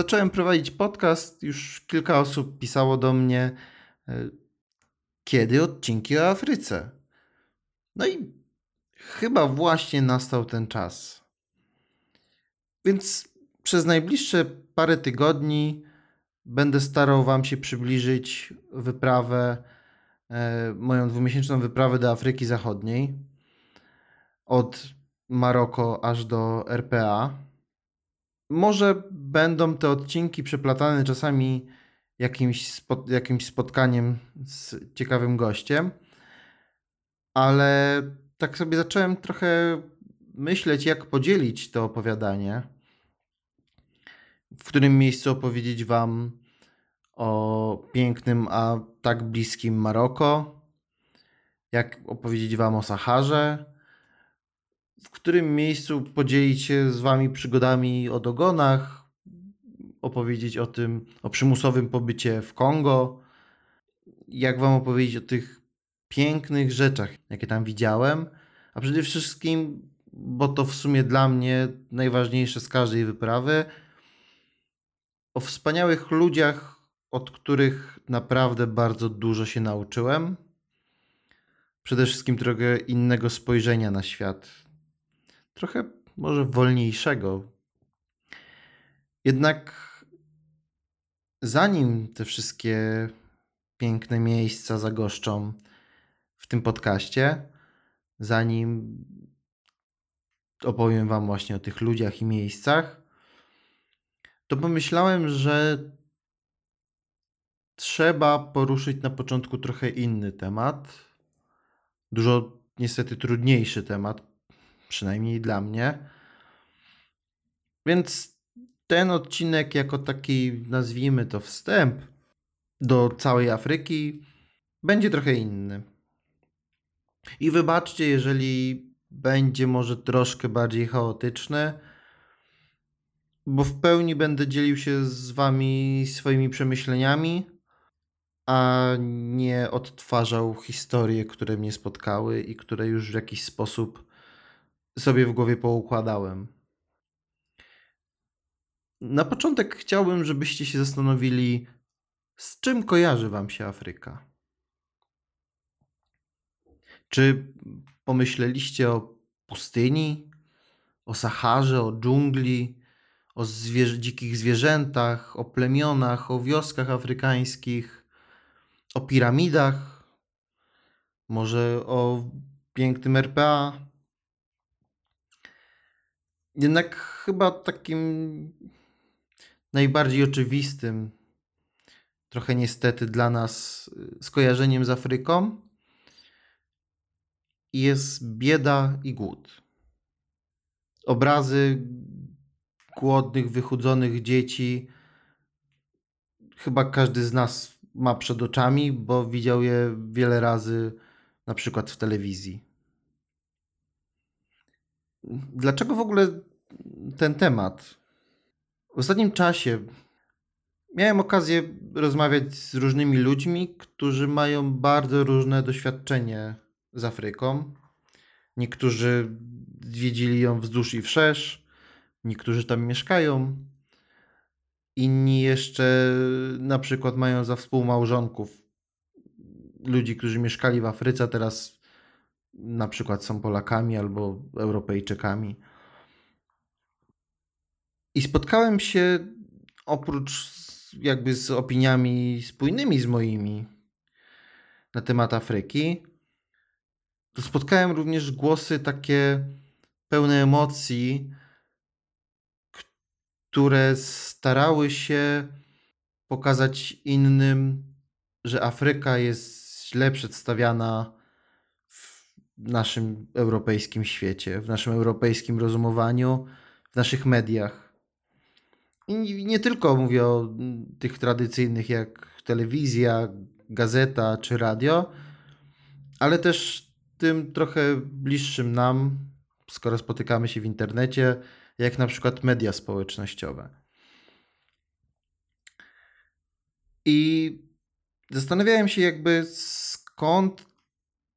Zacząłem prowadzić podcast, już kilka osób pisało do mnie, e, kiedy odcinki o Afryce. No i chyba właśnie nastał ten czas. Więc przez najbliższe parę tygodni będę starał Wam się przybliżyć wyprawę, e, moją dwumiesięczną wyprawę do Afryki Zachodniej. Od Maroko aż do RPA. Może będą te odcinki przeplatane czasami jakimś, spot, jakimś spotkaniem z ciekawym gościem, ale tak sobie zacząłem trochę myśleć, jak podzielić to opowiadanie. W którym miejscu opowiedzieć Wam o pięknym, a tak bliskim Maroko, jak opowiedzieć Wam o Saharze, w którym miejscu podzielić się z Wami przygodami o dogonach, opowiedzieć o tym, o przymusowym pobycie w Kongo, jak Wam opowiedzieć o tych pięknych rzeczach, jakie tam widziałem, a przede wszystkim, bo to w sumie dla mnie najważniejsze z każdej wyprawy, o wspaniałych ludziach, od których naprawdę bardzo dużo się nauczyłem. Przede wszystkim trochę innego spojrzenia na świat. Trochę może wolniejszego. Jednak zanim te wszystkie piękne miejsca zagoszczą w tym podcaście, zanim opowiem Wam właśnie o tych ludziach i miejscach, to pomyślałem, że trzeba poruszyć na początku trochę inny temat. Dużo niestety trudniejszy temat, przynajmniej dla mnie. Więc ten odcinek, jako taki, nazwijmy to, wstęp do całej Afryki, będzie trochę inny. I wybaczcie, jeżeli będzie może troszkę bardziej chaotyczny, bo w pełni będę dzielił się z Wami swoimi przemyśleniami, a nie odtwarzał historie, które mnie spotkały i które już w jakiś sposób sobie w głowie poukładałem. Na początek chciałbym, żebyście się zastanowili, z czym kojarzy Wam się Afryka. Czy pomyśleliście o pustyni, o Saharze, o dżungli, o zwierzę, dzikich zwierzętach, o plemionach, o wioskach afrykańskich, o piramidach, może o pięknym RPA? Jednak chyba takim najbardziej oczywistym, trochę niestety dla nas, y, skojarzeniem z Afryką jest bieda i głód. Obrazy głodnych, wychudzonych dzieci chyba każdy z nas ma przed oczami, bo widział je wiele razy, na przykład w telewizji. Dlaczego w ogóle ten temat? W ostatnim czasie miałem okazję rozmawiać z różnymi ludźmi, którzy mają bardzo różne doświadczenie z Afryką. Niektórzy zwiedzili ją wzdłuż i wszerz, niektórzy tam mieszkają. Inni jeszcze na przykład mają za współmałżonków ludzi, którzy mieszkali w Afryce, teraz na przykład są Polakami albo Europejczykami. I spotkałem się oprócz jakby z opiniami spójnymi z moimi na temat Afryki, to spotkałem również głosy takie pełne emocji, które starały się pokazać innym, że Afryka jest źle przedstawiana naszym europejskim świecie, w naszym europejskim rozumowaniu, w naszych mediach. I nie tylko mówię o tych tradycyjnych jak telewizja, gazeta czy radio, ale też tym trochę bliższym nam, skoro spotykamy się w internecie, jak na przykład media społecznościowe. I zastanawiałem się, jakby skąd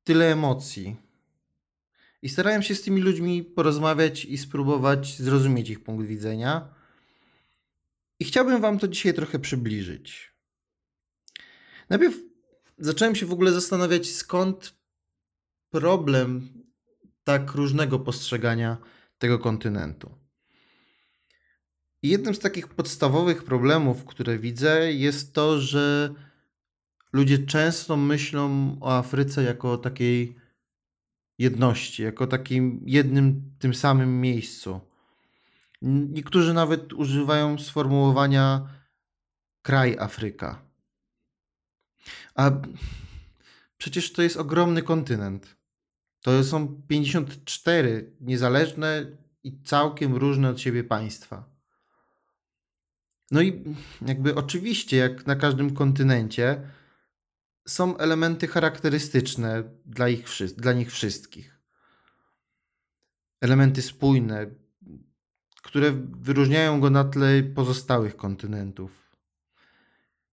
tyle emocji I starałem się z tymi ludźmi porozmawiać i spróbować zrozumieć ich punkt widzenia. I chciałbym Wam to dzisiaj trochę przybliżyć. Najpierw zacząłem się w ogóle zastanawiać, skąd problem tak różnego postrzegania tego kontynentu. I jednym z takich podstawowych problemów, które widzę, jest to, że ludzie często myślą o Afryce jako o takiej jedności, jako takim jednym tym samym miejscu. Niektórzy nawet używają sformułowania kraj Afryka. A przecież to jest ogromny kontynent. To są 54 niezależne i całkiem różne od siebie państwa. No i jakby oczywiście, jak na każdym kontynencie, są elementy charakterystyczne dla, ich, dla nich wszystkich. Elementy spójne, które wyróżniają go na tle pozostałych kontynentów.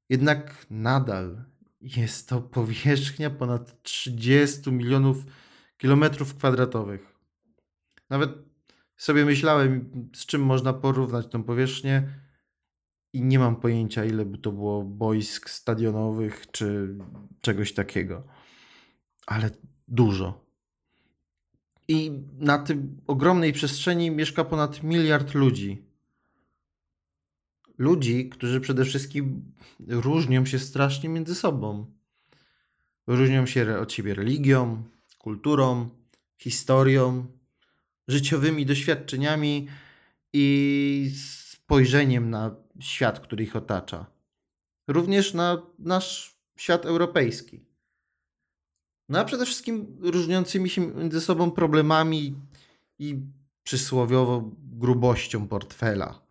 Jednak nadal jest to powierzchnia ponad 30 milionów kilometrów kwadratowych. Nawet sobie myślałem, z czym można porównać tą powierzchnię i nie mam pojęcia, ile by to było boisk stadionowych czy czegoś takiego. Ale dużo. I na tym ogromnej przestrzeni mieszka ponad miliard ludzi. Ludzi, którzy przede wszystkim różnią się strasznie między sobą. Różnią się od siebie religią, kulturą, historią, życiowymi doświadczeniami i spojrzeniem na świat, który ich otacza. Również na nasz świat europejski. No a przede wszystkim różniącymi się między sobą problemami i przysłowiowo grubością portfela.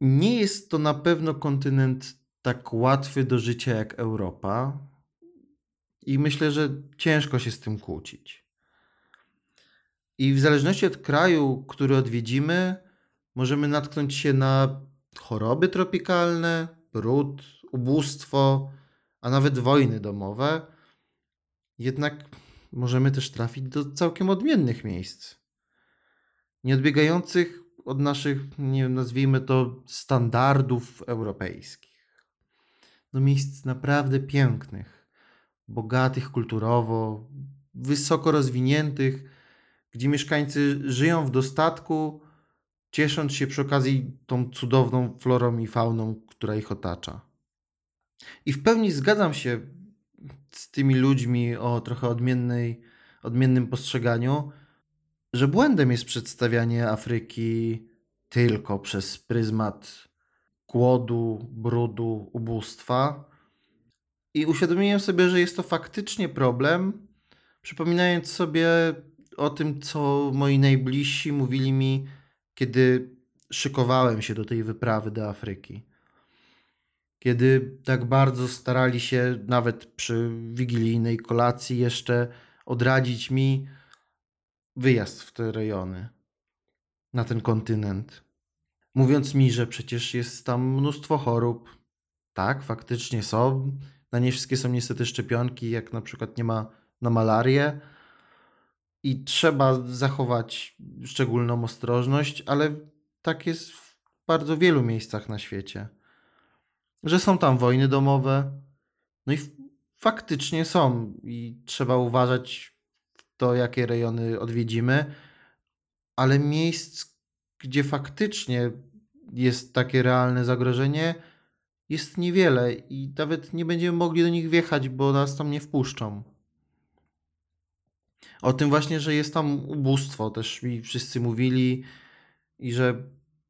Nie jest to na pewno kontynent tak łatwy do życia jak Europa, i myślę, że ciężko się z tym kłócić. I w zależności od kraju, który odwiedzimy, możemy natknąć się na choroby tropikalne, brud, ubóstwo, a nawet wojny domowe. Jednak możemy też trafić do całkiem odmiennych miejsc. Nieodbiegających od naszych, nie wiem, nazwijmy to, standardów europejskich. Do miejsc naprawdę pięknych, bogatych kulturowo, wysoko rozwiniętych, gdzie mieszkańcy żyją w dostatku, ciesząc się przy okazji tą cudowną florą i fauną, która ich otacza. I w pełni zgadzam się z tymi ludźmi o trochę odmiennej, odmiennym postrzeganiu, że błędem jest przedstawianie Afryki tylko przez pryzmat głodu, brudu, ubóstwa. I uświadomiłem sobie, że jest to faktycznie problem, przypominając sobie o tym, co moi najbliżsi mówili mi kiedy szykowałem się do tej wyprawy do Afryki. Kiedy tak bardzo starali się, nawet przy wigilijnej kolacji, jeszcze odradzić mi wyjazd w te rejony, na ten kontynent. Mówiąc mi, że przecież jest tam mnóstwo chorób. Tak, faktycznie są. Na nie wszystkie są niestety szczepionki, jak na przykład nie ma na malarię i trzeba zachować szczególną ostrożność, ale tak jest w bardzo wielu miejscach na świecie. Że są tam wojny domowe, no i faktycznie są i trzeba uważać to, jakie rejony odwiedzimy, ale miejsc, gdzie faktycznie jest takie realne zagrożenie, jest niewiele i nawet nie będziemy mogli do nich wjechać, bo nas tam nie wpuszczą. O tym właśnie, że jest tam ubóstwo, też mi wszyscy mówili i że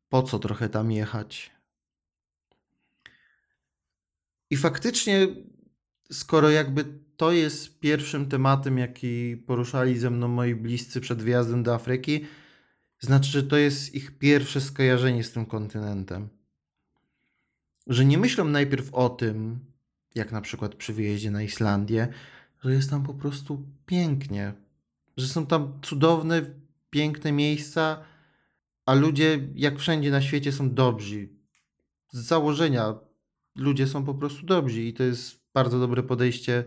po co trochę tam jechać. I faktycznie, skoro jakby to jest pierwszym tematem, jaki poruszali ze mną moi bliscy przed wyjazdem do Afryki, znaczy, że to jest ich pierwsze skojarzenie z tym kontynentem. Że nie myślą najpierw o tym, jak na przykład przy wyjeździe na Islandię, że jest tam po prostu pięknie, że są tam cudowne, piękne miejsca, a ludzie, jak wszędzie na świecie, są dobrzy. Z założenia ludzie są po prostu dobrzy i to jest bardzo dobre podejście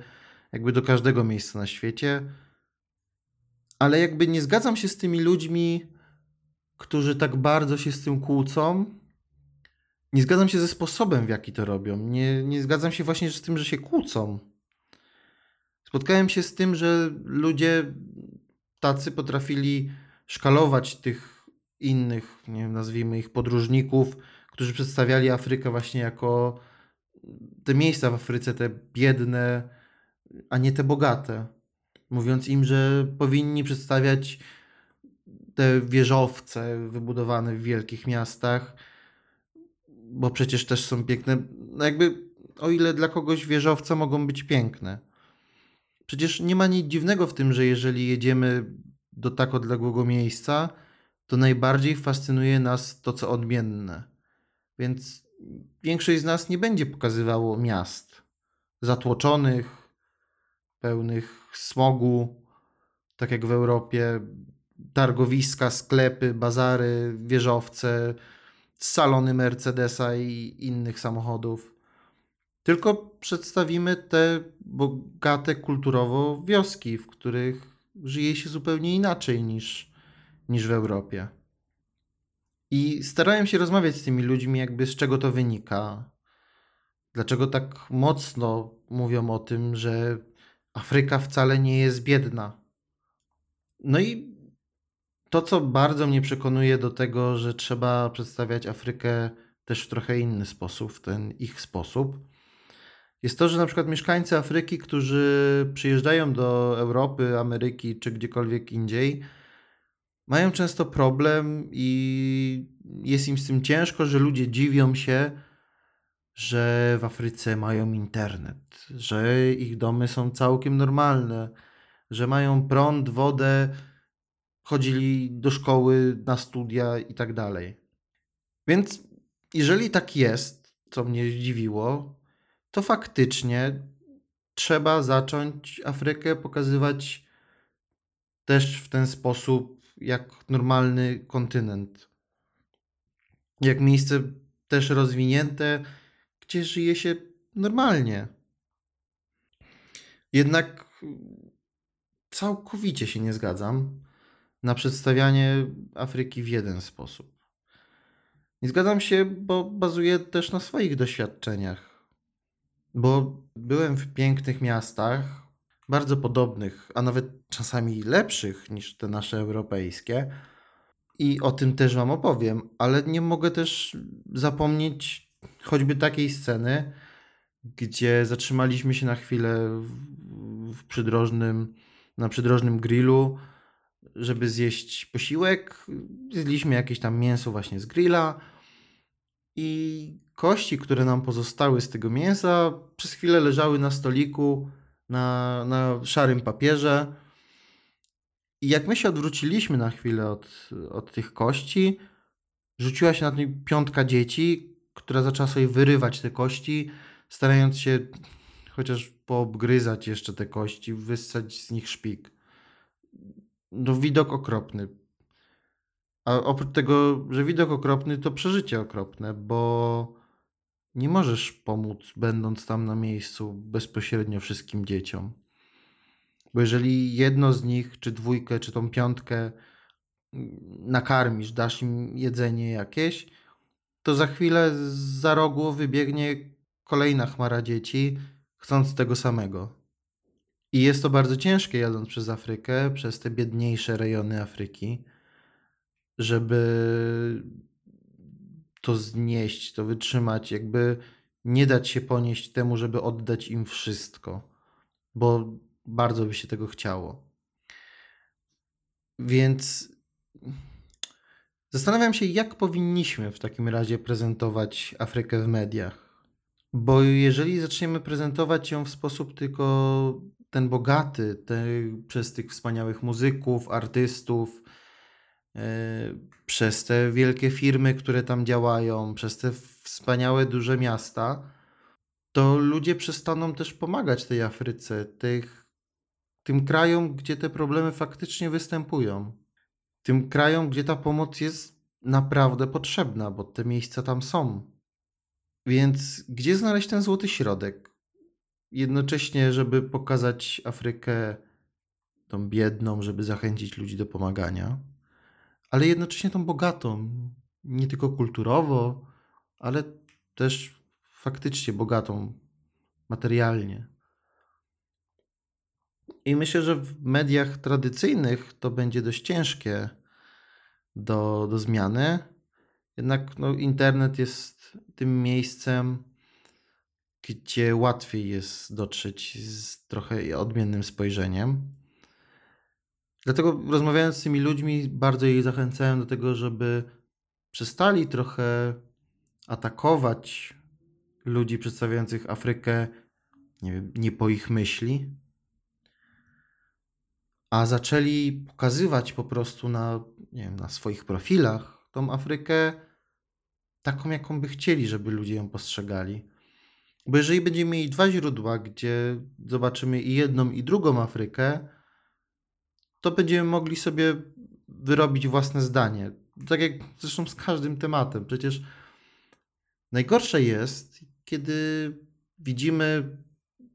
jakby do każdego miejsca na świecie. Ale jakby nie zgadzam się z tymi ludźmi, którzy tak bardzo się z tym kłócą. Nie zgadzam się ze sposobem, w jaki to robią. Nie, nie zgadzam się właśnie z tym, że się kłócą. Spotkałem się z tym, że ludzie tacy potrafili szkalować tych innych, nie wiem, nazwijmy ich podróżników, którzy przedstawiali Afrykę właśnie jako te miejsca w Afryce, te biedne, a nie te bogate. Mówiąc im, że powinni przedstawiać te wieżowce wybudowane w wielkich miastach, bo przecież też są piękne. No jakby, o ile dla kogoś wieżowce mogą być piękne. Przecież nie ma nic dziwnego w tym, że jeżeli jedziemy do tak odległego miejsca, to najbardziej fascynuje nas to, co odmienne. Więc większość z nas nie będzie pokazywało miast zatłoczonych, pełnych smogu, tak jak w Europie, targowiska, sklepy, bazary, wieżowce, salony Mercedesa i innych samochodów. Tylko przedstawimy te bogate kulturowo wioski, w których żyje się zupełnie inaczej niż, niż w Europie. I starałem się rozmawiać z tymi ludźmi, jakby z czego to wynika. Dlaczego tak mocno mówią o tym, że Afryka wcale nie jest biedna. No i to, co bardzo mnie przekonuje do tego, że trzeba przedstawiać Afrykę też w trochę inny sposób, w ten ich sposób, jest to, że na przykład mieszkańcy Afryki, którzy przyjeżdżają do Europy, Ameryki czy gdziekolwiek indziej, mają często problem i jest im z tym ciężko, że ludzie dziwią się, że w Afryce mają internet, że ich domy są całkiem normalne, że mają prąd, wodę, chodzili do szkoły, na studia i tak dalej. Więc jeżeli tak jest, co mnie zdziwiło, to faktycznie trzeba zacząć Afrykę pokazywać też w ten sposób, jak normalny kontynent. Jak miejsce też rozwinięte, gdzie żyje się normalnie. Jednak całkowicie się nie zgadzam na przedstawianie Afryki w jeden sposób. Nie zgadzam się, bo bazuję też na swoich doświadczeniach. Bo byłem w pięknych miastach, bardzo podobnych, a nawet czasami lepszych niż te nasze europejskie. I o tym też Wam opowiem, ale nie mogę też zapomnieć choćby takiej sceny, gdzie zatrzymaliśmy się na chwilę w, przydrożnym, na przydrożnym grillu, żeby zjeść posiłek. Zjedliśmy jakieś tam mięso właśnie z grilla i kości, które nam pozostały z tego mięsa, przez chwilę leżały na stoliku na, na szarym papierze. I jak my się odwróciliśmy na chwilę od, od tych kości, rzuciła się na to piątka dzieci, która zaczęła sobie wyrywać te kości, starając się chociaż poobgryzać jeszcze te kości, wyssać z nich szpik. No widok okropny. A oprócz tego, że widok okropny, to przeżycie okropne, bo nie możesz pomóc, będąc tam na miejscu, bezpośrednio wszystkim dzieciom. Bo jeżeli jedno z nich, czy dwójkę, czy tą piątkę nakarmisz, dasz im jedzenie jakieś, to za chwilę za rogu wybiegnie kolejna chmara dzieci, chcąc tego samego. I jest to bardzo ciężkie jadąc przez Afrykę, przez te biedniejsze rejony Afryki, żeby to znieść, to wytrzymać, jakby nie dać się ponieść temu, żeby oddać im wszystko, bo bardzo by się tego chciało. Więc zastanawiam się, jak powinniśmy w takim razie prezentować Afrykę w mediach. Bo jeżeli zaczniemy prezentować ją w sposób tylko ten bogaty, te, przez tych wspaniałych muzyków, artystów, przez te wielkie firmy, które tam działają, przez te wspaniałe duże miasta, to ludzie przestaną też pomagać tej Afryce, tych, tym krajom, gdzie te problemy faktycznie występują. Tym krajom, gdzie ta pomoc jest naprawdę potrzebna, bo te miejsca tam są. Więc gdzie znaleźć ten złoty środek? jednocześnie, żeby pokazać Afrykę tą biedną, żeby zachęcić ludzi do pomagania, ale jednocześnie tą bogatą, nie tylko kulturowo, ale też faktycznie bogatą materialnie. I myślę, że w mediach tradycyjnych to będzie dość ciężkie do, do zmiany. Jednak no, internet jest tym miejscem, gdzie łatwiej jest dotrzeć z trochę odmiennym spojrzeniem. Dlatego rozmawiając z tymi ludźmi, bardzo ich zachęcałem do tego, żeby przestali trochę atakować ludzi przedstawiających Afrykę nie, nie po ich myśli, a zaczęli pokazywać po prostu na, nie wiem, na swoich profilach tą Afrykę taką, jaką by chcieli, żeby ludzie ją postrzegali. Bo jeżeli będziemy mieli dwa źródła, gdzie zobaczymy i jedną, i drugą Afrykę, to będziemy mogli sobie wyrobić własne zdanie. Tak jak zresztą z każdym tematem. Przecież najgorsze jest, kiedy widzimy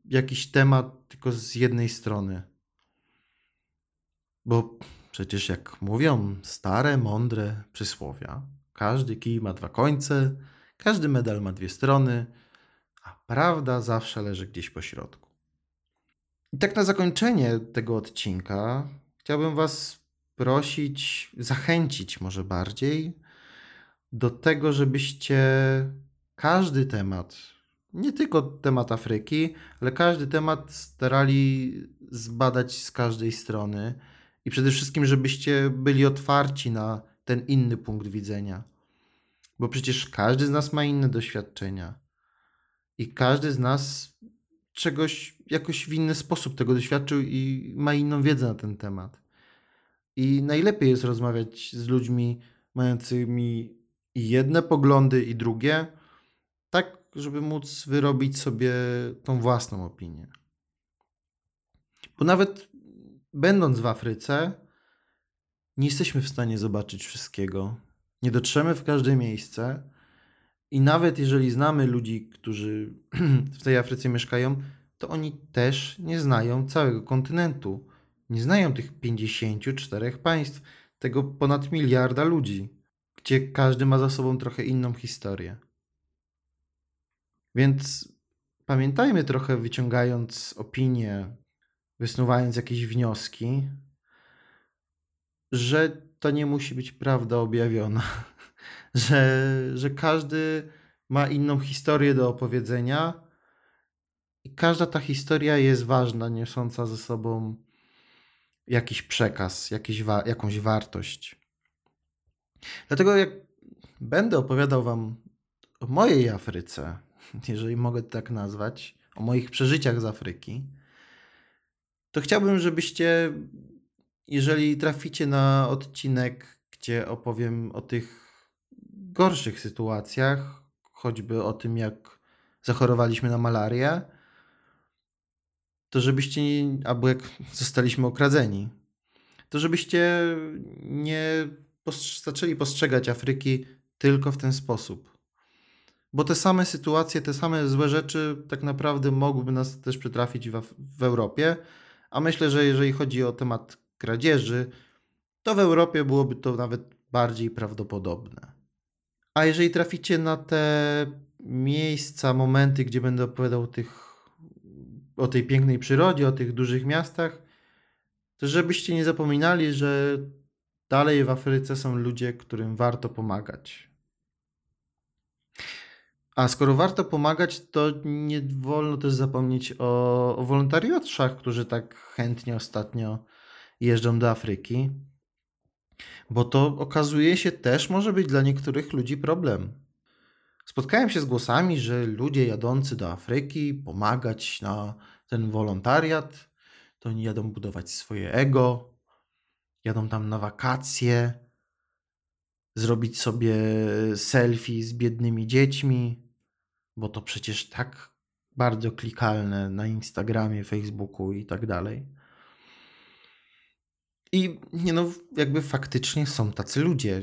jakiś temat tylko z jednej strony. Bo przecież jak mówią stare, mądre przysłowia, każdy kij ma dwa końce, każdy medal ma dwie strony, a prawda zawsze leży gdzieś po środku. I tak na zakończenie tego odcinka chciałbym Was prosić, zachęcić może bardziej do tego, żebyście każdy temat, nie tylko temat Afryki, ale każdy temat starali zbadać z każdej strony i przede wszystkim, żebyście byli otwarci na ten inny punkt widzenia. Bo przecież każdy z nas ma inne doświadczenia i każdy z nas czegoś jakoś w inny sposób tego doświadczył i ma inną wiedzę na ten temat. I najlepiej jest rozmawiać z ludźmi mającymi i jedne poglądy, i drugie, tak, żeby móc wyrobić sobie tą własną opinię. Bo nawet będąc w Afryce, nie jesteśmy w stanie zobaczyć wszystkiego. Nie dotrzemy w każde miejsce. I nawet jeżeli znamy ludzi, którzy w tej Afryce mieszkają, to oni też nie znają całego kontynentu. Nie znają tych 54 państw, tego ponad miliarda ludzi, gdzie każdy ma za sobą trochę inną historię. Więc pamiętajmy trochę, wyciągając opinie, wysnuwając jakieś wnioski, że to nie musi być prawda objawiona, że, że każdy ma inną historię do opowiedzenia i każda ta historia jest ważna, niosąca ze sobą jakiś przekaz, jakiś wa jakąś wartość. Dlatego jak będę opowiadał Wam o mojej Afryce, jeżeli mogę tak nazwać, o moich przeżyciach z Afryki, to chciałbym, żebyście, jeżeli traficie na odcinek, gdzie opowiem o tych gorszych sytuacjach, choćby o tym, jak zachorowaliśmy na malarię, to żebyście, albo jak zostaliśmy okradzeni, to żebyście nie postrz zaczęli postrzegać Afryki tylko w ten sposób. Bo te same sytuacje, te same złe rzeczy tak naprawdę mogłyby nas też przytrafić w, w Europie, a myślę, że jeżeli chodzi o temat kradzieży, to w Europie byłoby to nawet bardziej prawdopodobne. A jeżeli traficie na te miejsca, momenty, gdzie będę opowiadał tych o tej pięknej przyrodzie, o tych dużych miastach, to żebyście nie zapominali, że dalej w Afryce są ludzie, którym warto pomagać. A skoro warto pomagać, to nie wolno też zapomnieć o, o wolontariuszach, którzy tak chętnie ostatnio jeżdżą do Afryki, bo to okazuje się też może być dla niektórych ludzi problem. Spotkałem się z głosami, że ludzie jadący do Afryki pomagać na ten wolontariat, to oni jadą budować swoje ego, jadą tam na wakacje, zrobić sobie selfie z biednymi dziećmi, bo to przecież tak bardzo klikalne na Instagramie, Facebooku i tak dalej. I nie no, jakby faktycznie są tacy ludzie.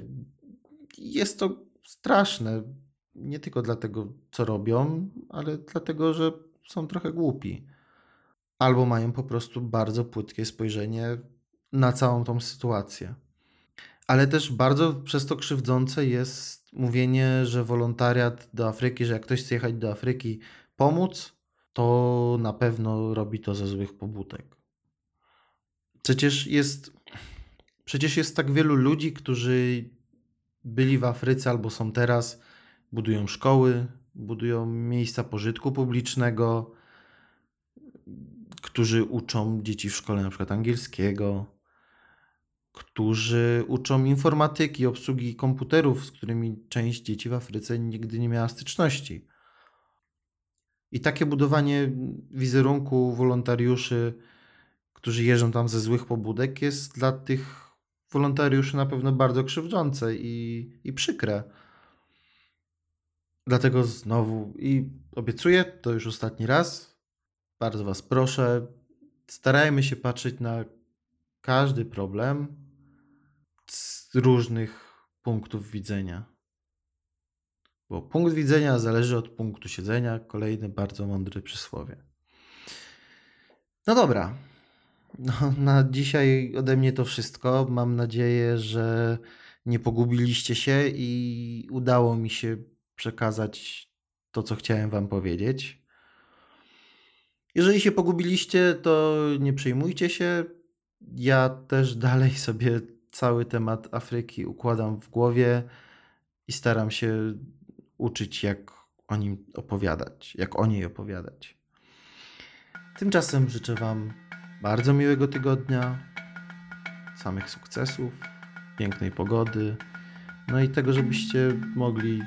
Jest to straszne. Nie tylko dlatego, co robią, ale dlatego, że są trochę głupi. albo mają po prostu bardzo płytkie spojrzenie na całą tą sytuację. Ale też bardzo przez to krzywdzące jest mówienie, że wolontariat do Afryki, że jak ktoś chce jechać do Afryki pomóc, to na pewno robi to ze złych pobudek. Przecież jest, przecież jest tak wielu ludzi, którzy byli w Afryce albo są teraz, budują szkoły, budują miejsca pożytku publicznego, którzy uczą dzieci w szkole na przykład angielskiego, którzy uczą informatyki, obsługi komputerów, z którymi część dzieci w Afryce nigdy nie miała styczności. I takie budowanie wizerunku wolontariuszy, którzy jeżdżą tam ze złych pobudek, jest dla tych wolontariuszy na pewno bardzo krzywdzące i, i przykre. Dlatego znowu i obiecuję, to już ostatni raz, bardzo Was proszę, starajmy się patrzeć na każdy problem z różnych punktów widzenia. Bo punkt widzenia zależy od punktu siedzenia. Kolejne bardzo mądre przysłowie. No dobra. No, na dzisiaj ode mnie to wszystko. Mam nadzieję, że nie pogubiliście się i udało mi się przekazać to, co chciałem Wam powiedzieć. Jeżeli się pogubiliście, to nie przejmujcie się. Ja też dalej sobie cały temat Afryki układam w głowie i staram się uczyć, jak o nim opowiadać, jak o niej opowiadać. Tymczasem życzę Wam bardzo miłego tygodnia, samych sukcesów, pięknej pogody, no i tego, żebyście mogli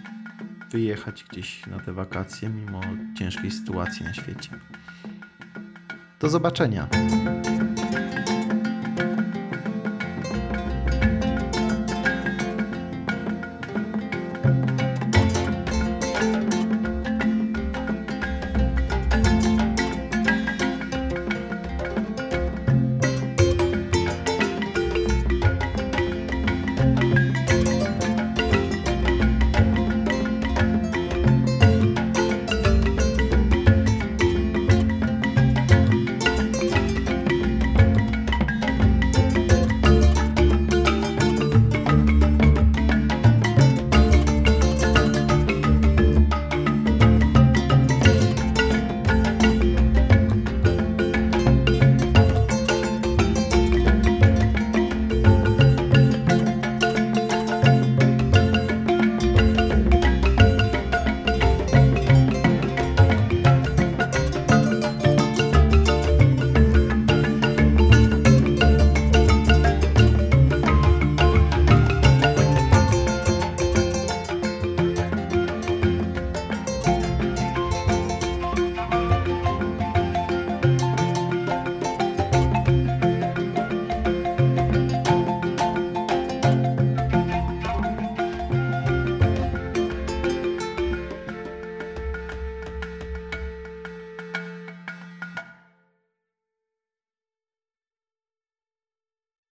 wyjechać gdzieś na te wakacje mimo ciężkiej sytuacji na świecie. Do zobaczenia.